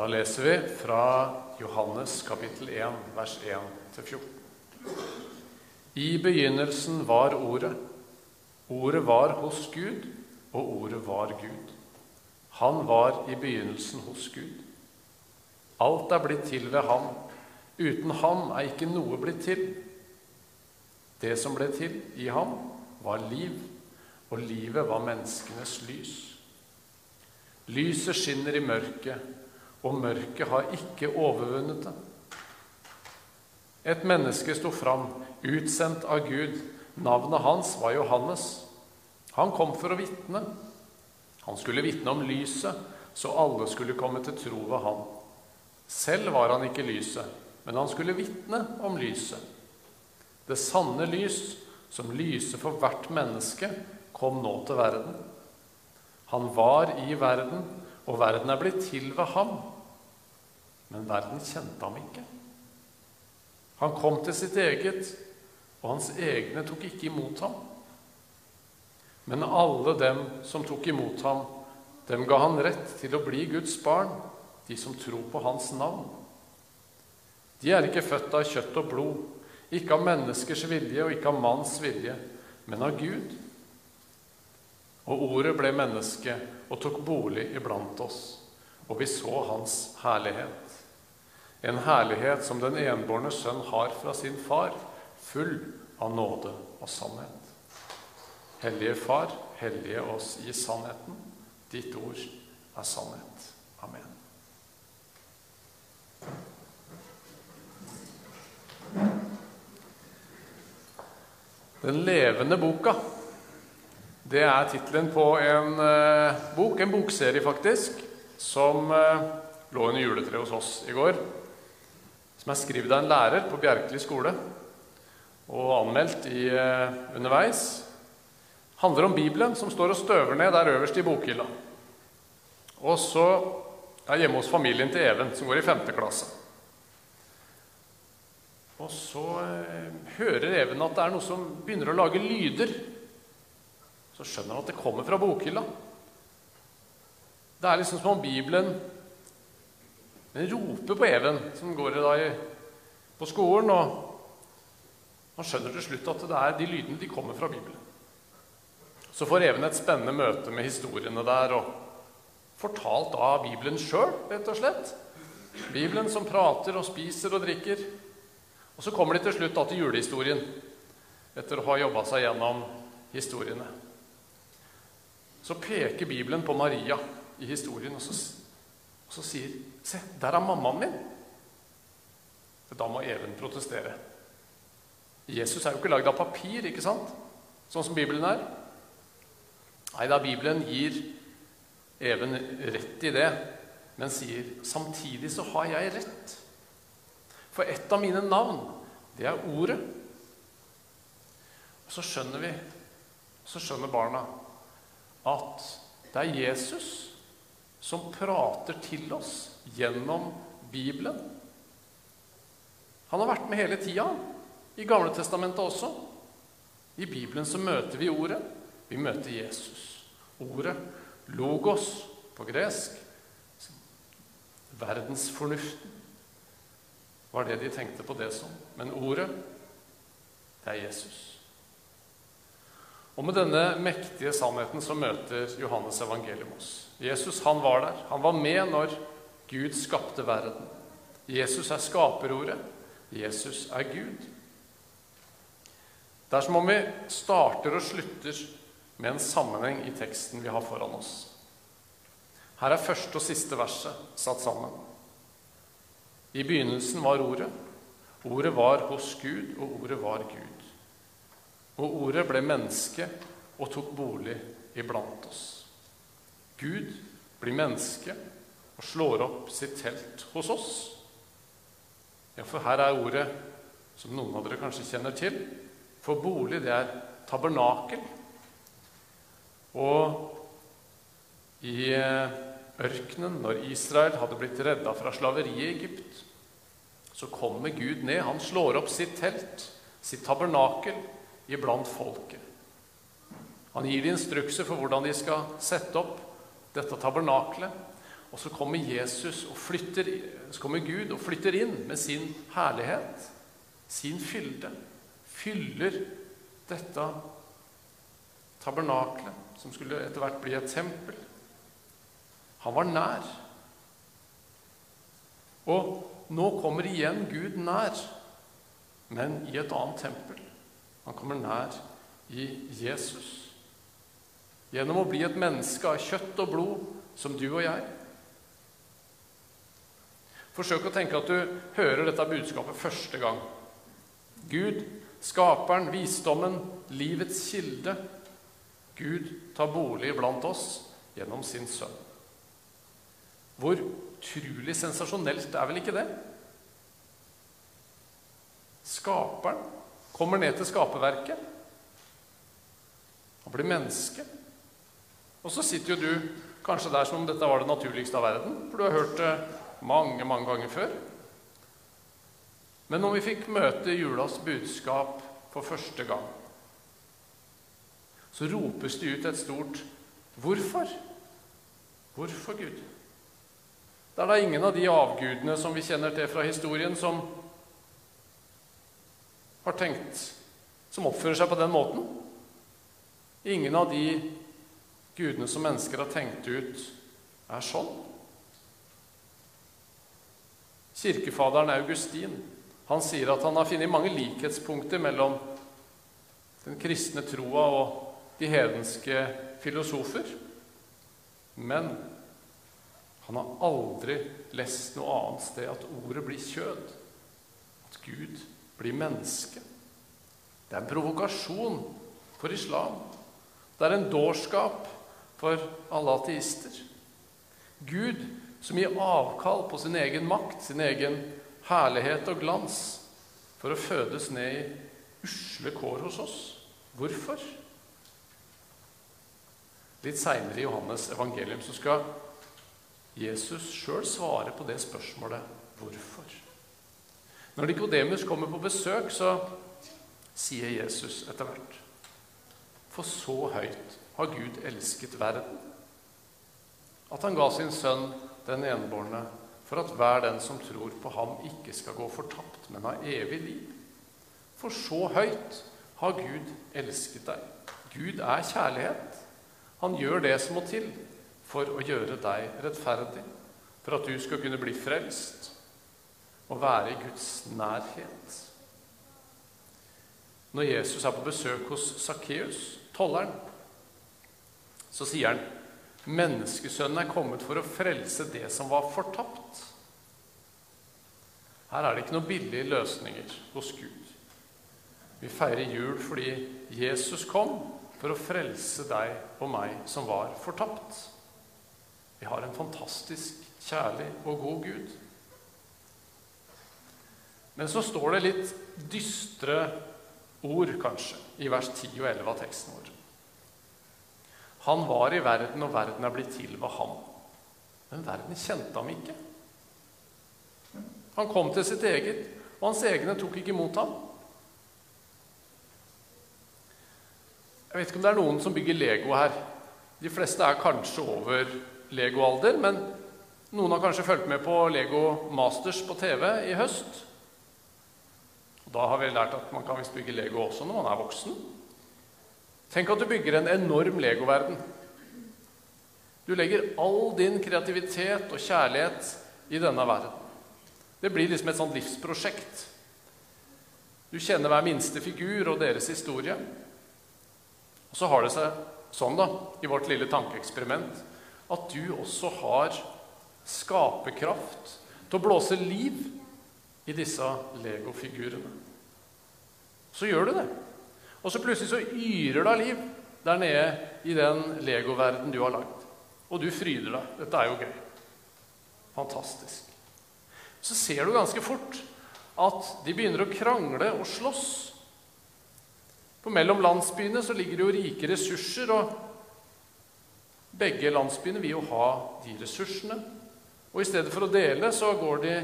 Da leser vi fra Johannes kapittel 1, vers 1-14. I begynnelsen var Ordet. Ordet var hos Gud, og Ordet var Gud. Han var i begynnelsen hos Gud. Alt er blitt til ved ham. Uten ham er ikke noe blitt til. Det som ble til i ham, var liv, og livet var menneskenes lys. Lyset skinner i mørket, og mørket har ikke overvunnet det. Et menneske sto fram, utsendt av Gud. Navnet hans var Johannes. Han kom for å vitne. Han skulle vitne om lyset, så alle skulle komme til tro ved ham. Selv var han ikke lyset, men han skulle vitne om lyset. Det sanne lys, som lyser for hvert menneske, kom nå til verden. Han var i verden, og verden er blitt til ved ham. Men verden kjente ham ikke. Han kom til sitt eget, og hans egne tok ikke imot ham. Men alle dem som tok imot ham, dem ga han rett til å bli Guds barn, de som tror på hans navn. De er ikke født av kjøtt og blod, ikke av menneskers vilje og ikke av manns vilje, men av Gud. Og ordet ble menneske og tok bolig iblant oss, og vi så hans herlighet. En herlighet som den enbårne sønn har fra sin far, full av nåde og sannhet. Hellige Far, hellige oss i sannheten. Ditt ord er sannhet. Amen. Den levende boka. Det er tittelen på en eh, bok, en bokserie faktisk, som eh, lå under juletreet hos oss i går. Som er skrevet av en lærer på Bjerkeli skole og anmeldt i, eh, underveis. handler om Bibelen, som står og støver ned der øverst i bokhylla. Og så er hjemme hos familien til Even, som går i femte klasse. Og så hører Even at det er noe som begynner å lage lyder. Så skjønner han at det kommer fra bokhylla. Det er liksom som om Bibelen den roper på Even, som går i dag på skolen. Og han skjønner til slutt at det er de lydene de kommer fra Bibelen. Så får Even et spennende møte med historiene der, og fortalt av Bibelen sjøl, rett og slett. Bibelen som prater og spiser og drikker. Og så kommer de til slutt da til julehistorien, etter å ha jobba seg gjennom historiene. Så peker Bibelen på Maria i historien, og så, og så sier Se, der er mammaen min! Da må Even protestere. Jesus er jo ikke lagd av papir, ikke sant? Sånn som Bibelen er. Nei da, Bibelen gir Even rett i det, men sier samtidig så har jeg rett. For et av mine navn, det er Ordet. Og så skjønner vi, så skjønner barna, at det er Jesus som prater til oss gjennom Bibelen. Han har vært med hele tida, i Gamle Testamentet også. I Bibelen så møter vi Ordet. Vi møter Jesus. Ordet logos på gresk. Verdensfornuften var det de tenkte på det som. Men ordet, det er Jesus. Og med denne mektige sannheten så møter Johannes evangelium oss. Jesus han var der. Han var med når Gud skapte verden. Jesus er skaperordet. Jesus er Gud. Det er som om vi starter og slutter med en sammenheng i teksten vi har foran oss. Her er første og siste verset satt sammen. I begynnelsen var Ordet. Ordet var hos Gud, og Ordet var Gud. Og Ordet ble menneske og tok bolig iblant oss. Gud blir menneske og slår opp sitt telt hos oss. Ja, for her er ordet, som noen av dere kanskje kjenner til, for bolig, det er tabernakel. Og i eh, ørkenen, når Israel hadde blitt redda fra slaveriet i Egypt, så kommer Gud ned. Han slår opp sitt telt, sitt tabernakel, iblant folket. Han gir de instrukser for hvordan de skal sette opp dette tabernaklet. Og så kommer Jesus og flytter, så kommer Gud og flytter inn med sin herlighet, sin fylde. Fyller dette tabernaklet, som skulle etter hvert bli et tempel. Han var nær. Og nå kommer igjen Gud nær, men i et annet tempel. Han kommer nær i Jesus. Gjennom å bli et menneske av kjøtt og blod, som du og jeg. Forsøk å tenke at du hører dette budskapet første gang. Gud, skaperen, visdommen, livets kilde. Gud tar bolig blant oss gjennom sin sønn. Hvor utrolig sensasjonelt er vel ikke det? Skaperen kommer ned til skaperverket. Han blir menneske. Og så sitter jo du kanskje der som om dette var det naturligste av verden, for du har hørt det mange, mange ganger før. Men når vi fikk møte julas budskap for første gang, så ropes det ut et stort 'Hvorfor?' Hvorfor, Gud? Det er da ingen av de avgudene som vi kjenner til fra historien, som har tenkt Som oppfører seg på den måten. Ingen av de gudene som mennesker har tenkt ut, er sånn. Kirkefaderen Augustin han sier at han har funnet mange likhetspunkter mellom den kristne troa og de hedenske filosofer. Men han har aldri lest noe annet sted at ordet blir kjød. At Gud blir menneske. Det er en provokasjon for islam. Det er en dårskap for alle ateister. Gud som gir avkall på sin egen makt, sin egen herlighet og glans, for å fødes ned i usle kår hos oss. Hvorfor? Litt seinere i Johannes evangelium så skal Jesus sjøl svare på det spørsmålet hvorfor. Når Nikodemus kommer på besøk, så sier Jesus etter hvert For så høyt har Gud elsket verden, at han ga sin sønn den enbårne, for at hver den som tror på ham, ikke skal gå fortapt, men ha evig liv. For så høyt har Gud elsket deg. Gud er kjærlighet. Han gjør det som må til for å gjøre deg rettferdig, for at du skal kunne bli frelst og være i Guds nærhet. Når Jesus er på besøk hos Sakkeus, tolleren, så sier han Menneskesønnen er kommet for å frelse det som var fortapt. Her er det ikke noen billige løsninger hos Gud. Vi feirer jul fordi Jesus kom for å frelse deg og meg som var fortapt. Vi har en fantastisk kjærlig og god Gud. Men så står det litt dystre ord, kanskje, i vers 10 og 11 av teksten vår. Han var i verden, og verden er blitt til ved ham. Men verden kjente ham ikke. Han kom til sitt eget, og hans egne tok ikke imot ham. Jeg vet ikke om det er noen som bygger Lego her. De fleste er kanskje over Lego-alder, men noen har kanskje fulgt med på Lego Masters på TV i høst. Da har vi lært at man kan visst bygge Lego også når man er voksen. Tenk at du bygger en enorm legoverden. Du legger all din kreativitet og kjærlighet i denne verden. Det blir liksom et sånt livsprosjekt. Du kjenner hver minste figur og deres historie. Og så har det seg sånn, da, i vårt lille tankeeksperiment, at du også har skaperkraft til å blåse liv i disse legofigurene. Så gjør du det. Og så plutselig så yrer det av liv der nede i den legoverden du har lagd. Og du fryder deg. Dette er jo gøy. Fantastisk. Så ser du ganske fort at de begynner å krangle og slåss. For mellom landsbyene så ligger det jo rike ressurser, og begge landsbyene vil jo ha de ressursene. Og i stedet for å dele, så går de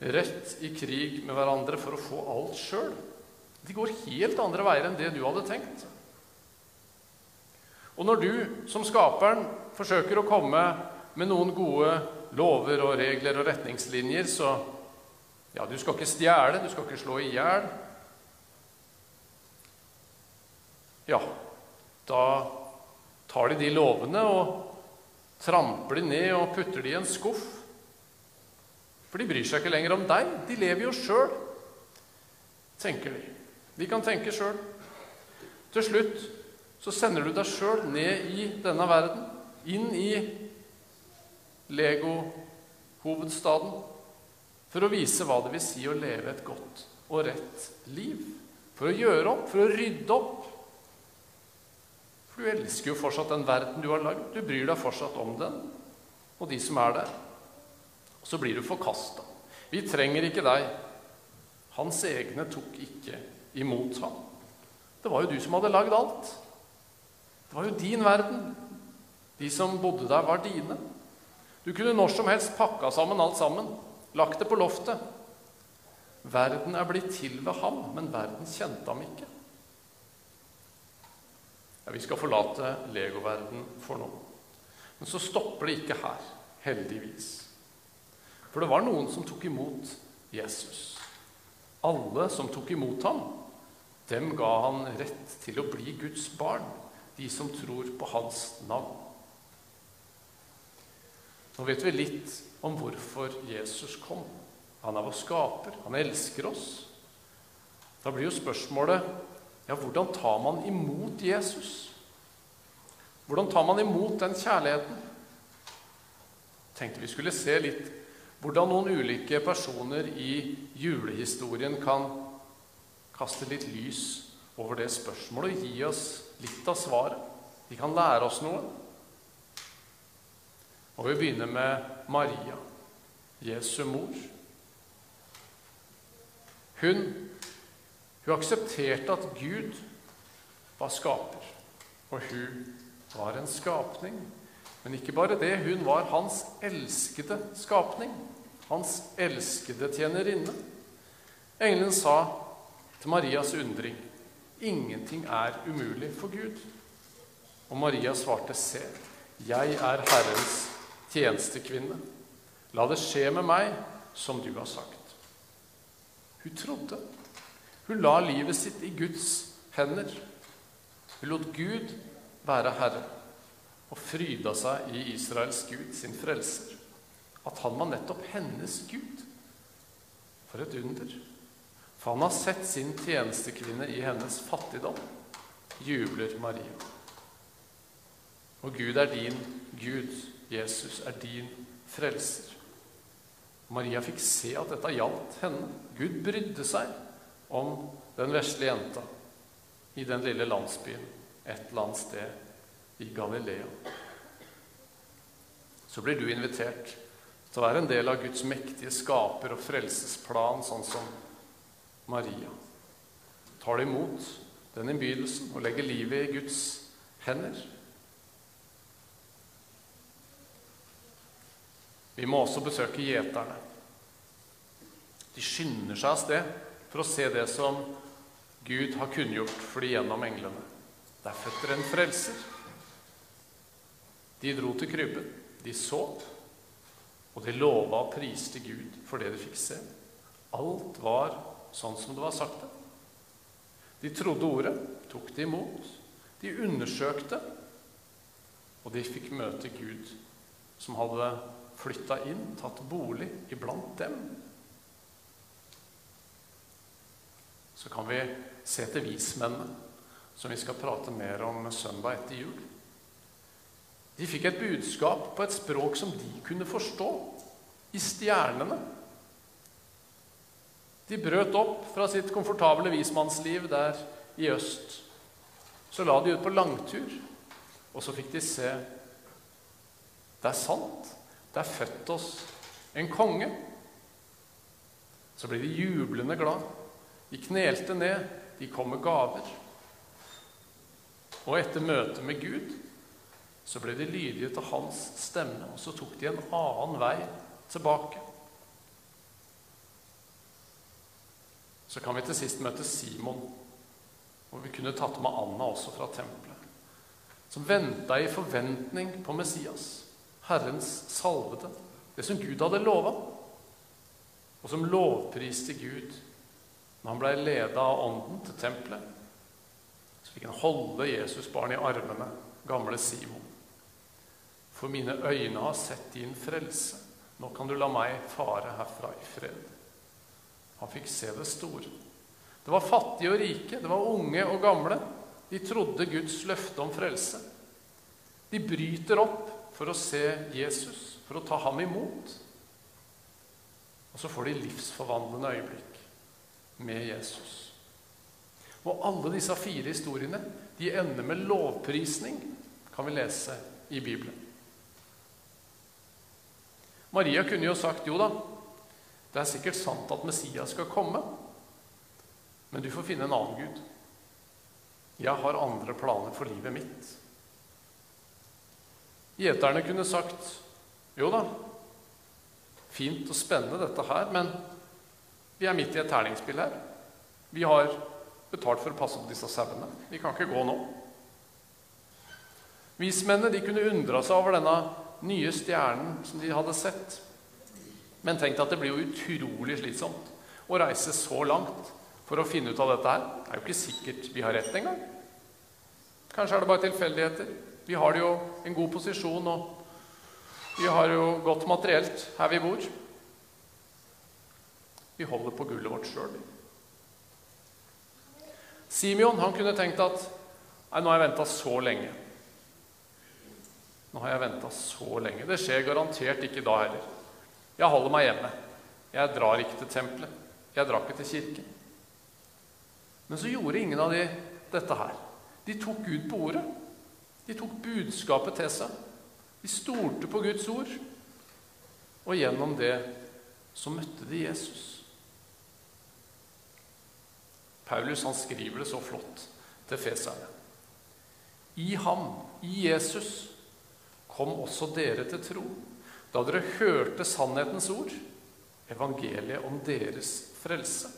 rett i krig med hverandre for å få alt sjøl. De går helt andre veier enn det du hadde tenkt. Og når du som skaperen forsøker å komme med noen gode lover og regler og retningslinjer, så ja, du skal ikke stjele, du skal ikke slå i hjel. Ja, da tar de de lovene og tramper de ned og putter de i en skuff. For de bryr seg ikke lenger om deg. De lever jo sjøl, tenker de. De kan tenke sjøl. Til slutt så sender du deg sjøl ned i denne verden, inn i Lego-hovedstaden, for å vise hva det vil si å leve et godt og rett liv. For å gjøre opp, for å rydde opp. For du elsker jo fortsatt den verden du har lagd. Du bryr deg fortsatt om den og de som er der. Og så blir du forkasta. Vi trenger ikke deg. Hans egne tok ikke imot ham. Det var jo du som hadde lagd alt. Det var jo din verden. De som bodde der, var dine. Du kunne når som helst pakka sammen alt sammen, lagt det på loftet. Verden er blitt til ved ham, men verden kjente ham ikke. Ja, Vi skal forlate legoverden for nå. Men så stopper det ikke her, heldigvis. For det var noen som tok imot Jesus. Alle som tok imot ham, dem ga han rett til å bli Guds barn, de som tror på hans navn. Nå vet vi litt om hvorfor Jesus kom. Han er vår skaper. Han elsker oss. Da blir jo spørsmålet ja, hvordan tar man imot Jesus? Hvordan tar man imot den kjærligheten? Tenkte vi skulle se litt hvordan noen ulike personer i julehistorien kan kaste litt lys over det spørsmålet og gi oss litt av svaret. De kan lære oss noe. Og vi begynner med Maria, Jesu mor. Hun, hun aksepterte at Gud var skaper, og hun var en skapning. Men ikke bare det, hun var hans elskede skapning. Hans elskede tjenerinne. Engelen sa til Marias undring ingenting er umulig for Gud. Og Maria svarte, se, jeg er Herrens tjenestekvinne. La det skje med meg som du har sagt. Hun trodde. Hun la livet sitt i Guds hender. Hun lot Gud være Herre og fryda seg i Israels Gud, sin frelser. At han var nettopp hennes Gud. For et under. For han har sett sin tjenestekvinne i hennes fattigdom, jubler Maria. Og Gud er din Gud. Jesus er din frelser. Maria fikk se at dette gjaldt henne. Gud brydde seg om den vesle jenta i den lille landsbyen et eller annet sted i Galilea. Så blir du invitert til å være en del av Guds mektige skaper- og frelsesplan, sånn som Maria. Tar du imot den innbydelsen og legger livet i Guds hender? Vi må også besøke gjeterne. De skynder seg av sted for å se det som Gud har kunngjort for de gjennom englene. Der føtter en frelser. De dro til krybben. De så, og de lova og priste Gud for det de fikk se. Alt var sånn som det var sagt det. De trodde ordet, tok det imot. De undersøkte, og de fikk møte Gud, som hadde flytta inn, tatt bolig iblant dem. Så kan vi se til vismennene, som vi skal prate mer om søndag etter jul. De fikk et budskap på et språk som de kunne forstå, i stjernene. De brøt opp fra sitt komfortable vismannsliv der i øst. Så la de ut på langtur, og så fikk de se Det er sant. Det er født oss en konge. Så ble de jublende glad. De knelte ned. De kom med gaver. Og etter møtet med Gud så ble de lydige til hans stemme, og så tok de en annen vei tilbake. Så kan vi til sist møte Simon, og vi kunne tatt med Anna også fra tempelet, som venta i forventning på Messias. Herrens salvede. det som Gud hadde lova, og som lovpriste Gud når han ble leda av Ånden til tempelet. Så fikk han holde Jesus barn i armene, gamle Simon. For mine øyne har sett din frelse. Nå kan du la meg fare herfra i fred. Han fikk se det store. Det var fattige og rike, det var unge og gamle. De trodde Guds løfte om frelse. De bryter opp for å se Jesus, for å ta ham imot. Og så får de livsforvandlende øyeblikk med Jesus. Og alle disse fire historiene de ender med lovprisning, kan vi lese i Bibelen. Maria kunne jo sagt jo da, det er sikkert sant at Messias skal komme, men du får finne en annen Gud. Jeg har andre planer for livet mitt. Gjeterne kunne sagt jo da, fint og spennende dette her, men vi er midt i et terningsspill her. Vi har betalt for å passe på disse sauene. Vi kan ikke gå nå. Vismennene de kunne undra seg over denne nye stjernen som de hadde sett, men tenkte at det blir jo utrolig slitsomt å reise så langt for å finne ut av dette her. Det er jo ikke sikkert vi har rett engang. Kanskje er det bare tilfeldigheter. Vi har jo en god posisjon, og vi har jo godt materielt her vi bor. Vi holder på gullet vårt sjøl. Simeon han kunne tenkt at nei, nå har jeg venta så lenge. Nå har jeg venta så lenge. Det skjer garantert ikke da heller. Jeg holder meg hjemme. Jeg drar ikke til tempelet. Jeg drar ikke til kirken. Men så gjorde ingen av de dette her. De tok Gud på ordet. De tok budskapet til seg. De stolte på Guds ord. Og gjennom det så møtte de Jesus. Paulus han skriver det så flott til feserne. I ham, i Jesus, kom også dere til tro, da dere hørte sannhetens ord, evangeliet om deres frelse.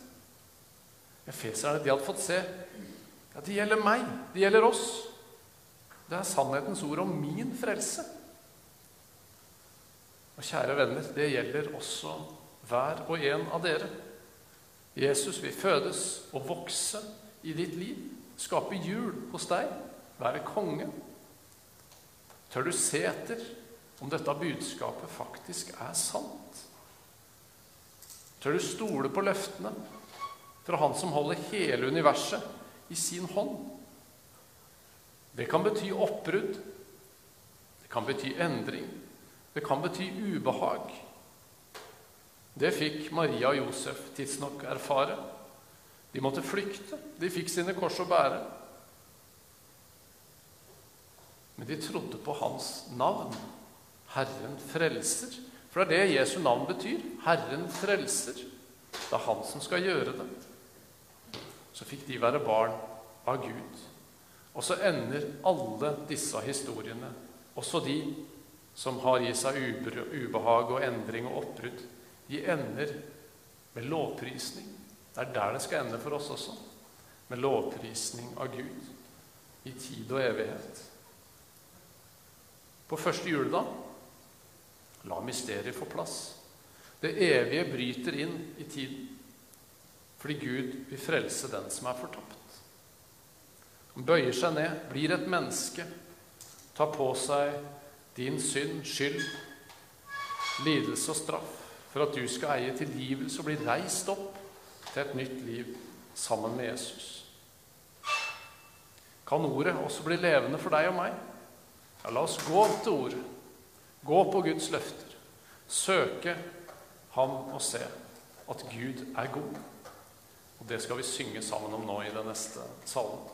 Efeserne de hadde fått se ja, det gjelder meg, det gjelder oss. Det er sannhetens ord om min frelse. Og kjære venner, det gjelder også hver og en av dere. Jesus vil fødes og vokse i ditt liv, skape jul hos deg, være konge. Tør du se etter om dette budskapet faktisk er sant? Tør du stole på løftene fra Han som holder hele universet i sin hånd? Det kan bety oppbrudd. Det kan bety endring. Det kan bety ubehag. Det fikk Maria og Josef tidsnok erfare. De måtte flykte. De fikk sine kors å bære. Men de trodde på hans navn. Herren frelser. For det er det Jesu navn betyr. Herren frelser. Det er han som skal gjøre det. Så fikk de være barn av Gud. Og så ender alle disse historiene, også de som har i seg ubehag og endring og oppbrudd, de ender med lovprisning. Det er der det skal ende for oss også. Med lovprisning av Gud i tid og evighet. På første juledag la mysteriet få plass. Det evige bryter inn i tiden fordi Gud vil frelse den som er fortapt. Han bøyer seg ned, blir et menneske, tar på seg din synd, skyld, lidelse og straff for at du skal eie tilgivelse og bli reist opp til et nytt liv sammen med Jesus. Kan ordet også bli levende for deg og meg? Ja, la oss gå til ordet. Gå på Guds løfter. Søke ham og se at Gud er god. Og Det skal vi synge sammen om nå i den neste salen.